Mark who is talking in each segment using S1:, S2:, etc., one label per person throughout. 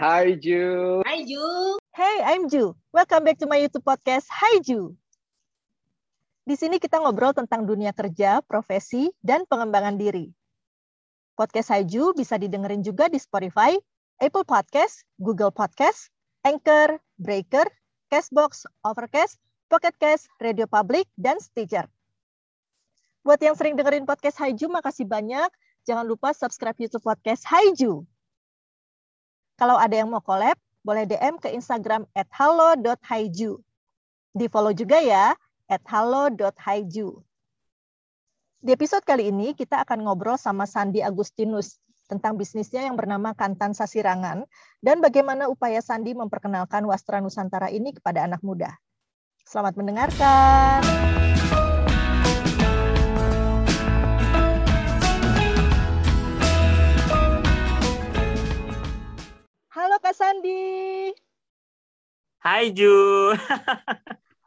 S1: Hi Ju.
S2: Hi Ju.
S3: Hey, I'm Ju. Welcome back to my YouTube podcast Hi Ju. Di sini kita ngobrol tentang dunia kerja, profesi, dan pengembangan diri. Podcast Hi Ju bisa didengerin juga di Spotify, Apple Podcast, Google Podcast, Anchor, Breaker, Castbox, Overcast, Pocket Cast, Radio Public, dan Stitcher. Buat yang sering dengerin podcast Haiju, makasih banyak. Jangan lupa subscribe YouTube podcast Haiju. Kalau ada yang mau collab, boleh DM ke Instagram at halo.haiju. Di follow juga ya, at halo.haiju. Di episode kali ini, kita akan ngobrol sama Sandi Agustinus tentang bisnisnya yang bernama Kantan Sasirangan dan bagaimana upaya Sandi memperkenalkan wastra Nusantara ini kepada anak muda. Selamat mendengarkan.
S4: Hai Ju.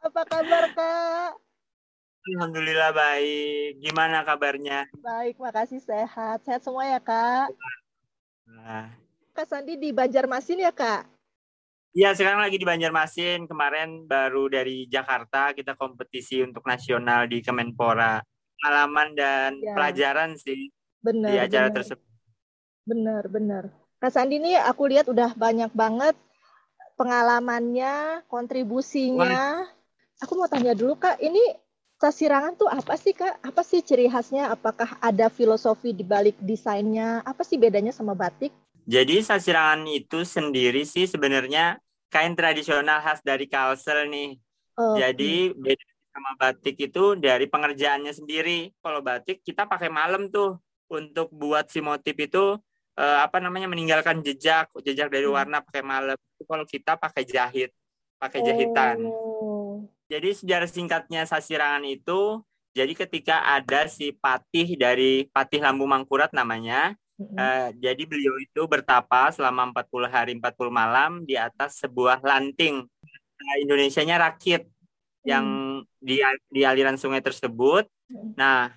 S3: Apa kabar Kak?
S4: Alhamdulillah baik. Gimana kabarnya?
S3: Baik, makasih sehat. Sehat semua ya Kak?
S4: Nah.
S3: Kak Sandi di Banjarmasin ya Kak?
S4: Iya, sekarang lagi di Banjarmasin. Kemarin baru dari Jakarta kita kompetisi untuk nasional di Kemenpora. Pengalaman dan ya. pelajaran sih
S3: bener,
S4: di acara
S3: bener.
S4: tersebut.
S3: Bener, bener. Kak Sandi nih aku lihat udah banyak banget pengalamannya, kontribusinya. Wah. Aku mau tanya dulu Kak, ini sasirangan tuh apa sih Kak? Apa sih ciri khasnya? Apakah ada filosofi di balik desainnya? Apa sih bedanya sama batik?
S4: Jadi sasirangan itu sendiri sih sebenarnya kain tradisional khas dari Kalsel nih. Oh, Jadi beda sama batik itu dari pengerjaannya sendiri. Kalau batik kita pakai malam tuh untuk buat si motif itu uh, apa namanya meninggalkan jejak jejak dari hmm. warna pakai malam kalau kita pakai jahit pakai jahitan oh. jadi sejarah singkatnya sasirangan itu jadi ketika ada si patih dari patih lambu mangkurat namanya hmm. uh, jadi beliau itu bertapa selama 40 hari 40 malam di atas sebuah lanting nah, Indonesianya rakit hmm. yang di di aliran sungai tersebut hmm. nah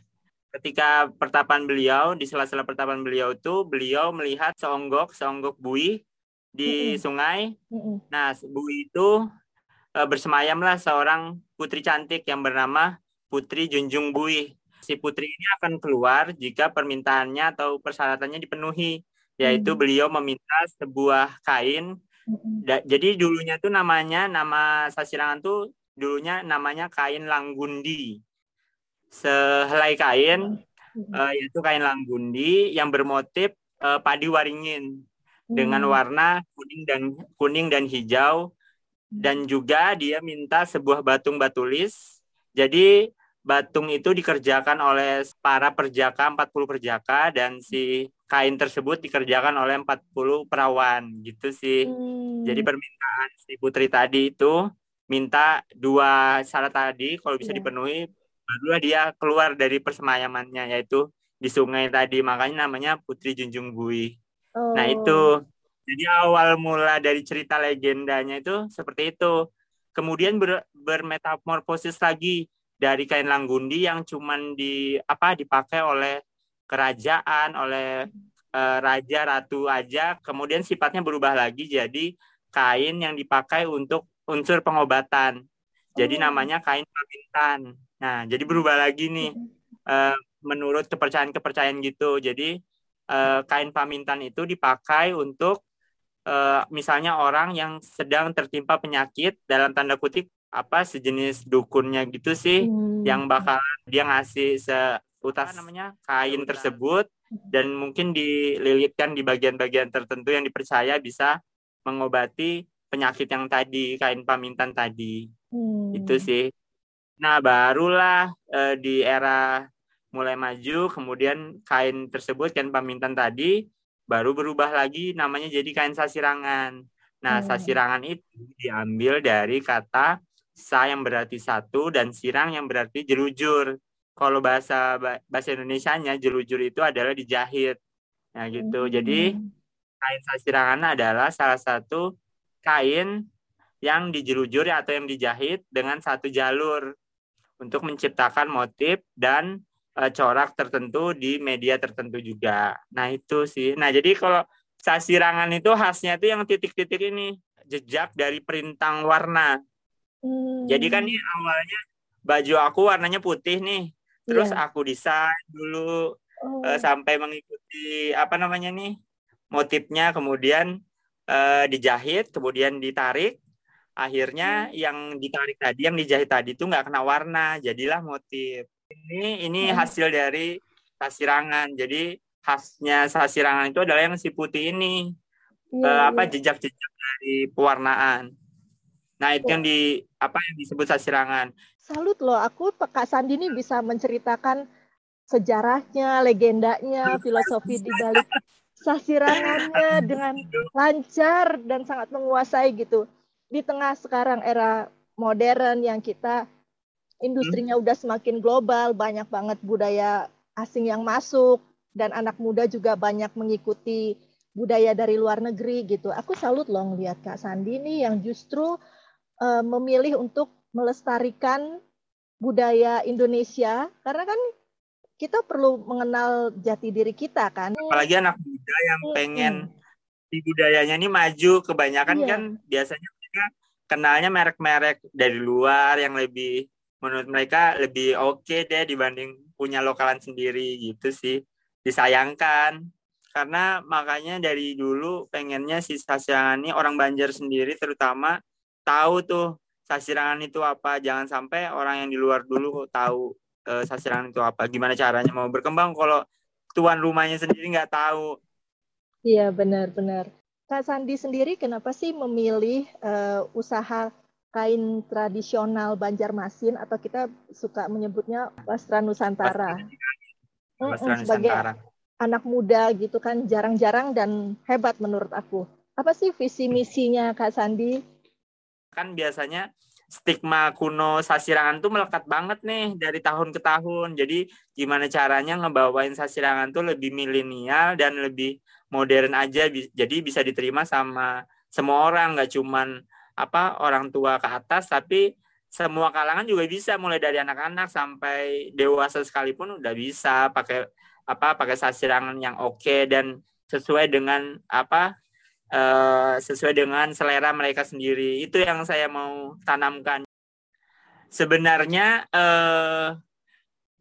S4: ketika pertapan beliau di sela-sela pertapan beliau itu beliau melihat seonggok seonggok buih di mm-hmm. sungai. Mm-hmm. Nah, buih itu e, bersemayamlah seorang putri cantik yang bernama Putri Junjung Buih. Si putri ini akan keluar jika permintaannya atau persyaratannya dipenuhi, yaitu mm-hmm. beliau meminta sebuah kain. Mm-hmm. Da, jadi dulunya tuh namanya nama sasirangan tuh dulunya namanya kain langgundi sehelai kain uh, yaitu kain langgundi yang bermotif uh, padi waringin hmm. dengan warna kuning dan kuning dan hijau dan juga dia minta sebuah batung batulis. Jadi batung itu dikerjakan oleh para perjaka 40 perjaka dan si kain tersebut dikerjakan oleh 40 perawan gitu sih. Hmm. Jadi permintaan si putri tadi itu minta dua syarat tadi kalau bisa yeah. dipenuhi barulah dia keluar dari persemayamannya yaitu di sungai tadi makanya namanya Putri Junjung Bui. Oh. Nah itu jadi awal mula dari cerita legendanya itu seperti itu. Kemudian ber, bermetamorfosis lagi dari kain langgundi yang cuman di apa dipakai oleh kerajaan, oleh uh, raja ratu aja, kemudian sifatnya berubah lagi jadi kain yang dipakai untuk unsur pengobatan. Jadi oh. namanya kain pamintan. Nah, jadi berubah lagi nih uh, menurut kepercayaan-kepercayaan gitu. Jadi uh, kain pamintan itu dipakai untuk uh, misalnya orang yang sedang tertimpa penyakit dalam tanda kutip apa sejenis dukunnya gitu sih hmm. yang bakal dia ngasih seutas namanya kain tersebut dan mungkin dililitkan di bagian-bagian tertentu yang dipercaya bisa mengobati penyakit yang tadi kain pamintan tadi hmm. itu sih Nah, barulah eh, di era mulai maju, kemudian kain tersebut, kain pamintan tadi, baru berubah lagi namanya jadi kain sasirangan. Nah, hmm. sasirangan itu diambil dari kata sa yang berarti satu dan sirang yang berarti jelujur. Kalau bahasa bahasa Indonesia-nya jelujur itu adalah dijahit. Nah, gitu. Hmm. Jadi kain sasirangan adalah salah satu kain yang dijelujur atau yang dijahit dengan satu jalur untuk menciptakan motif dan uh, corak tertentu di media tertentu juga. Nah, itu sih. Nah, jadi kalau sasirangan itu khasnya itu yang titik-titik ini jejak dari perintang warna. Hmm. Jadi kan ini awalnya baju aku warnanya putih nih. Terus yeah. aku desain dulu oh. uh, sampai mengikuti apa namanya nih motifnya kemudian uh, dijahit kemudian ditarik akhirnya hmm. yang ditarik tadi yang dijahit tadi itu nggak kena warna jadilah motif ini ini hmm. hasil dari sasirangan jadi khasnya sasirangan itu adalah yang si putih ini yeah, uh, apa iya. jejak-jejak dari pewarnaan nah itu yang di apa yang disebut sasirangan
S3: salut loh aku Kak Sandi ini bisa menceritakan sejarahnya, legendanya, filosofi di balik sasirangannya dengan lancar dan sangat menguasai gitu. Di tengah sekarang era modern yang kita industrinya hmm. udah semakin global, banyak banget budaya asing yang masuk dan anak muda juga banyak mengikuti budaya dari luar negeri gitu. Aku salut loh ngeliat Kak Sandi ini yang justru uh, memilih untuk melestarikan budaya Indonesia karena kan kita perlu mengenal jati diri kita kan.
S4: Apalagi anak muda yang pengen hmm. di budayanya ini maju, kebanyakan iya. kan biasanya mereka kenalnya merek-merek dari luar yang lebih menurut mereka lebih oke okay deh dibanding punya lokalan sendiri gitu sih. Disayangkan. Karena makanya dari dulu pengennya si Sasirangan ini orang Banjar sendiri terutama tahu tuh sasirangan itu apa. Jangan sampai orang yang di luar dulu tahu uh, sasirangan itu apa. Gimana caranya mau berkembang kalau tuan rumahnya sendiri nggak tahu.
S3: Iya benar-benar Kak Sandi sendiri kenapa sih memilih uh, usaha kain tradisional Banjarmasin atau kita suka menyebutnya Wastra Nusantara. Wastra Nusantara. Sebagai anak muda gitu kan jarang-jarang dan hebat menurut aku. Apa sih visi misinya Kak Sandi
S4: kan biasanya stigma kuno sasirangan tuh melekat banget nih dari tahun ke tahun. Jadi gimana caranya ngebawain sasirangan tuh lebih milenial dan lebih modern aja. Jadi bisa diterima sama semua orang, nggak cuman apa orang tua ke atas, tapi semua kalangan juga bisa mulai dari anak-anak sampai dewasa sekalipun udah bisa pakai apa pakai sasirangan yang oke okay dan sesuai dengan apa uh, sesuai dengan selera mereka sendiri. Itu yang saya mau tanamkan. Sebenarnya uh,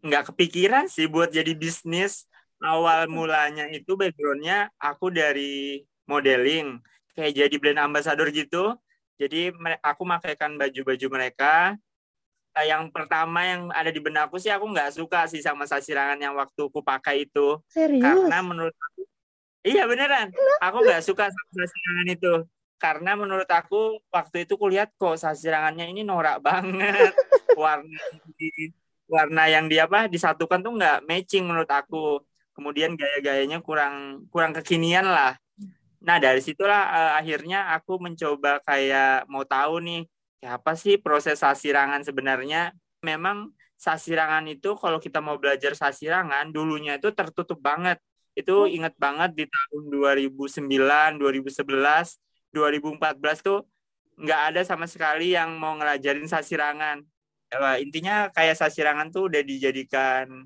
S4: nggak kepikiran sih buat jadi bisnis. Awal mulanya itu backgroundnya aku dari modeling, kayak jadi brand ambassador gitu. Jadi aku makaikan baju-baju mereka. Nah, yang pertama yang ada di benakku sih aku nggak suka sih sama sasirangan yang waktu aku pakai itu.
S3: Serius?
S4: Karena menurut aku Iya beneran. Aku nggak suka sama sasirangan itu. Karena menurut aku waktu itu kulihat kok sasirangannya ini norak banget. warna warna yang dia apa disatukan tuh nggak matching menurut aku. Kemudian gaya-gayanya kurang kurang kekinian lah. Nah dari situlah uh, akhirnya aku mencoba kayak mau tahu nih ya apa sih proses sasirangan sebenarnya. Memang sasirangan itu kalau kita mau belajar sasirangan dulunya itu tertutup banget itu oh. ingat banget di tahun 2009, 2011, 2014 tuh nggak ada sama sekali yang mau ngelajarin sasirangan. Ya, intinya kayak sasirangan tuh udah dijadikan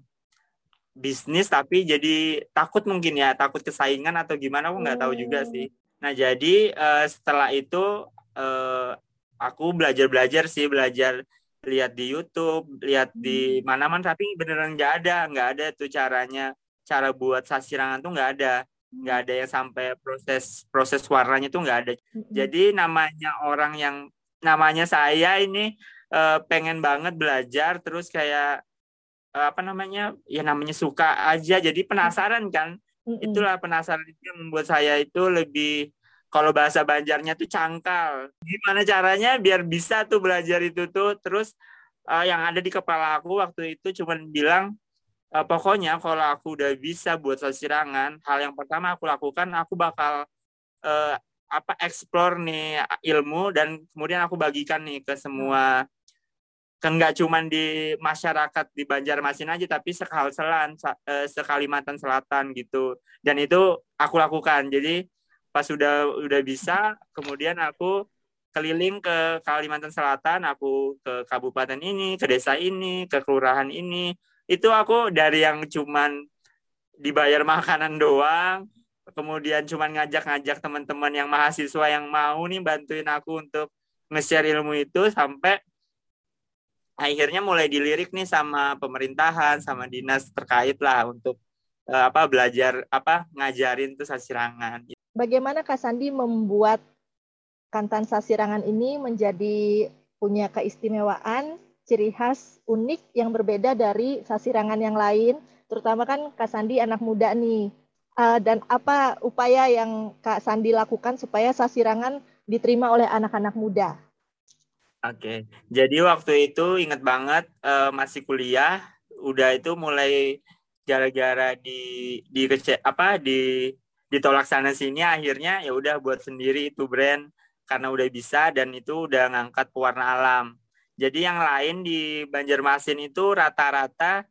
S4: bisnis tapi jadi takut mungkin ya takut kesaingan atau gimana aku nggak tahu juga sih. Nah jadi uh, setelah itu uh, aku belajar belajar sih belajar lihat di YouTube, lihat di hmm. mana-mana tapi beneran nggak ada, nggak ada tuh caranya. Cara buat sasirangan tuh nggak ada. Nggak ada yang sampai proses proses warnanya tuh nggak ada. Jadi namanya orang yang namanya saya ini uh, pengen banget belajar terus kayak apa namanya ya namanya suka aja. Jadi penasaran kan? Itulah penasaran itu yang membuat saya itu lebih kalau bahasa Banjarnya tuh cangkal. Gimana caranya biar bisa tuh belajar itu tuh? Terus uh, yang ada di kepala aku waktu itu cuman bilang uh, pokoknya kalau aku udah bisa buat sasirangan, hal yang pertama aku lakukan aku bakal uh, apa explore nih ilmu dan kemudian aku bagikan nih ke semua kan nggak cuma di masyarakat di Banjarmasin aja tapi sekal selan uh, sekalimantan selatan gitu. Dan itu aku lakukan. Jadi pas sudah udah bisa kemudian aku keliling ke Kalimantan Selatan aku ke kabupaten ini ke desa ini ke kelurahan ini. Itu aku dari yang cuman dibayar makanan doang kemudian cuma ngajak-ngajak teman-teman yang mahasiswa yang mau nih bantuin aku untuk nge-share ilmu itu sampai akhirnya mulai dilirik nih sama pemerintahan sama dinas terkait lah untuk uh, apa belajar apa ngajarin tuh sasirangan.
S3: Bagaimana Kak Sandi membuat Kantan Sasirangan ini menjadi punya keistimewaan, ciri khas unik yang berbeda dari sasirangan yang lain, terutama kan Kak Sandi anak muda nih. Uh, dan apa upaya yang Kak Sandi lakukan supaya sasirangan diterima oleh anak-anak muda?
S4: Oke, jadi waktu itu inget banget uh, masih kuliah, udah itu mulai gara-gara di di apa di ditolak sana sini akhirnya ya udah buat sendiri itu brand karena udah bisa dan itu udah ngangkat pewarna alam. Jadi yang lain di Banjarmasin itu rata-rata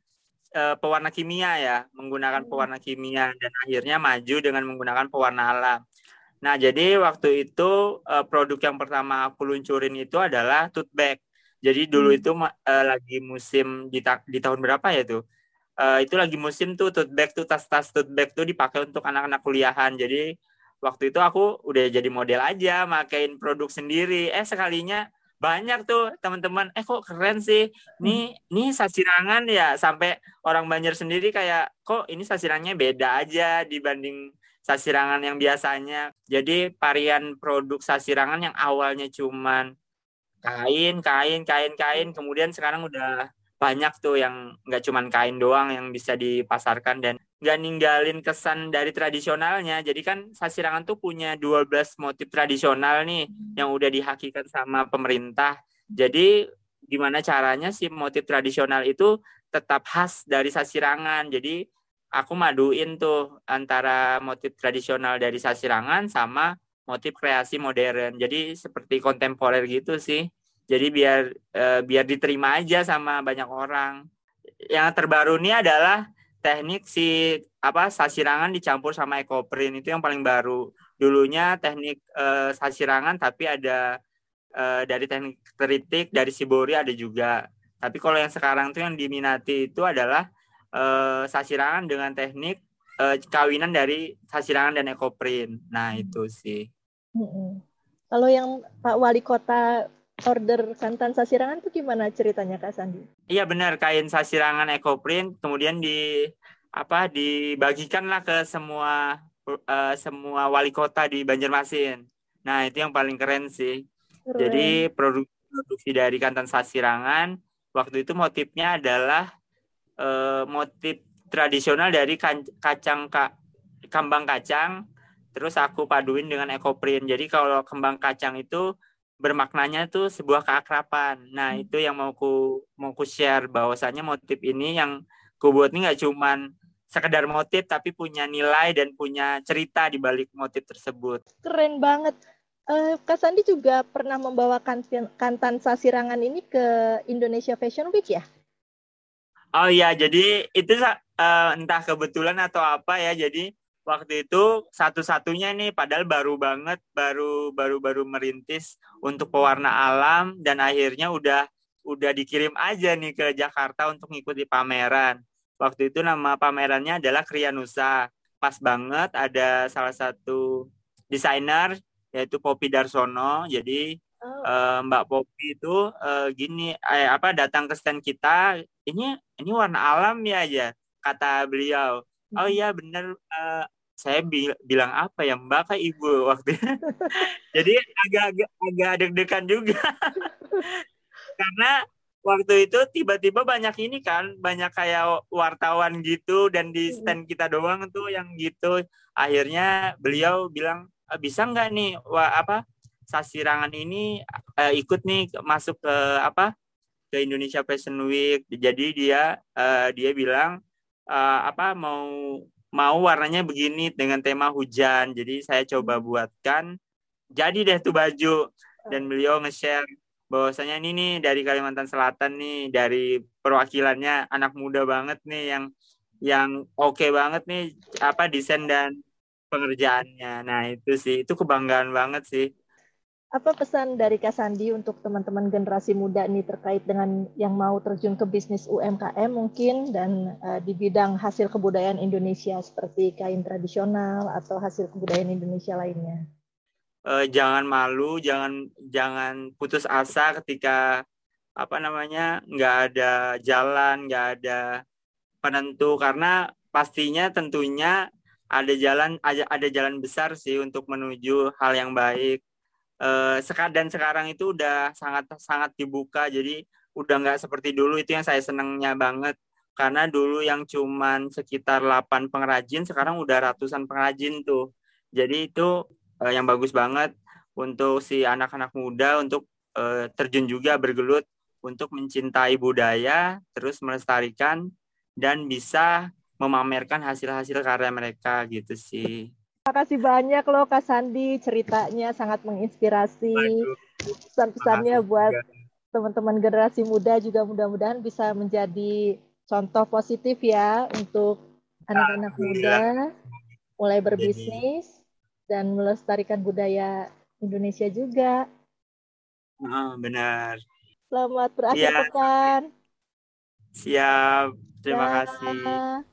S4: uh, pewarna kimia ya, menggunakan hmm. pewarna kimia dan akhirnya maju dengan menggunakan pewarna alam. Nah, jadi waktu itu uh, produk yang pertama aku luncurin itu adalah tote bag. Jadi dulu hmm. itu uh, lagi musim di, ta di tahun berapa ya tuh? Uh, itu lagi musim tuh tote bag tuh tas-tas tote bag tuh dipakai untuk anak-anak kuliahan. Jadi waktu itu aku udah jadi model aja, makain produk sendiri. Eh sekalinya banyak tuh teman-teman. Eh kok keren sih? Nih hmm. nih sasirangan ya sampai orang Banjar sendiri kayak kok ini sasirannya beda aja dibanding sasirangan yang biasanya. Jadi varian produk sasirangan yang awalnya cuman kain, kain, kain, kain, kemudian sekarang udah banyak tuh yang nggak cuman kain doang yang bisa dipasarkan dan nggak ninggalin kesan dari tradisionalnya. Jadi kan sasirangan tuh punya 12 motif tradisional nih yang udah dihakikan sama pemerintah. Jadi gimana caranya sih motif tradisional itu tetap khas dari sasirangan. Jadi aku maduin tuh antara motif tradisional dari Sasirangan sama motif kreasi modern. Jadi seperti kontemporer gitu sih. Jadi biar e, biar diterima aja sama banyak orang. Yang terbaru ini adalah teknik si apa sasirangan dicampur sama ekoprint itu yang paling baru. Dulunya teknik e, sasirangan tapi ada e, dari teknik teritik dari sibori ada juga. Tapi kalau yang sekarang tuh yang diminati itu adalah uh, sasirangan dengan teknik uh, kawinan dari sasirangan dan ekoprint. Nah hmm. itu sih.
S3: Kalau yang Pak Wali Kota order santan sasirangan itu gimana ceritanya Kak Sandi?
S4: Iya benar kain sasirangan ekoprint kemudian di apa dibagikanlah ke semua uh, semua wali kota di Banjarmasin. Nah itu yang paling keren sih. Keren. Jadi produksi dari kantan sasirangan waktu itu motifnya adalah uh, motif tradisional dari kacang ka, kembang kacang terus aku paduin dengan ekoprint jadi kalau kembang kacang itu bermaknanya itu sebuah keakraban nah hmm. itu yang mau ku mau ku share bahwasanya motif ini yang ku buat ini nggak cuman sekedar motif tapi punya nilai dan punya cerita di balik motif tersebut.
S3: Keren banget. Uh, Kak Sandi juga pernah membawakan kantan sasirangan ini ke Indonesia Fashion Week ya
S4: Oh iya, jadi itu uh, entah kebetulan atau apa ya. Jadi waktu itu satu-satunya nih, padahal baru banget, baru baru baru merintis untuk pewarna alam dan akhirnya udah udah dikirim aja nih ke Jakarta untuk mengikuti pameran. Waktu itu nama pamerannya adalah Krianusa. Pas banget ada salah satu desainer yaitu Poppy Darsono. Jadi oh. uh, Mbak Poppy itu uh, gini, eh, apa datang ke stand kita ini ini warna alam ya aja kata beliau. Oh hmm. iya benar uh, saya bi bilang apa ya mbak kayak ibu waktu jadi agak-agak agak deg-degan juga. Karena waktu itu tiba-tiba banyak ini kan banyak kayak wartawan gitu dan di stand kita doang tuh yang gitu. Akhirnya beliau bilang eh, bisa nggak nih wah apa sasirangan ini uh, ikut nih masuk ke apa ke Indonesia Fashion Week. Jadi dia uh, dia bilang uh, apa mau mau warnanya begini dengan tema hujan. Jadi saya coba buatkan jadi deh tuh baju dan beliau nge-share bahwasanya ini nih dari Kalimantan Selatan nih dari perwakilannya anak muda banget nih yang yang oke okay banget nih apa desain dan pengerjaannya. Nah, itu sih itu kebanggaan banget sih.
S3: Apa pesan dari Kak Sandi untuk teman-teman generasi muda nih terkait dengan yang mau terjun ke bisnis UMKM mungkin dan uh, di bidang hasil kebudayaan Indonesia seperti kain tradisional atau hasil kebudayaan Indonesia lainnya?
S4: Uh, jangan malu, jangan jangan putus asa ketika apa namanya nggak ada jalan, nggak ada penentu karena pastinya tentunya ada jalan ada ada jalan besar sih untuk menuju hal yang baik uh, dan sekarang itu udah sangat sangat dibuka. Jadi udah nggak seperti dulu. Itu yang saya senangnya banget. Karena dulu yang cuman sekitar 8 pengrajin sekarang udah ratusan pengrajin tuh. Jadi itu uh, yang bagus banget untuk si anak-anak muda untuk uh, terjun juga bergelut untuk mencintai budaya terus melestarikan dan bisa memamerkan hasil-hasil karya mereka gitu sih
S3: Terima kasih banyak loh Kak Sandi, ceritanya sangat menginspirasi. Pesan-pesannya buat teman-teman generasi muda juga mudah-mudahan bisa menjadi contoh positif ya untuk anak-anak muda mulai berbisnis dan melestarikan budaya Indonesia juga.
S4: Oh, benar.
S3: Selamat berakhir ya. pekan.
S4: Siap. Terima kasih.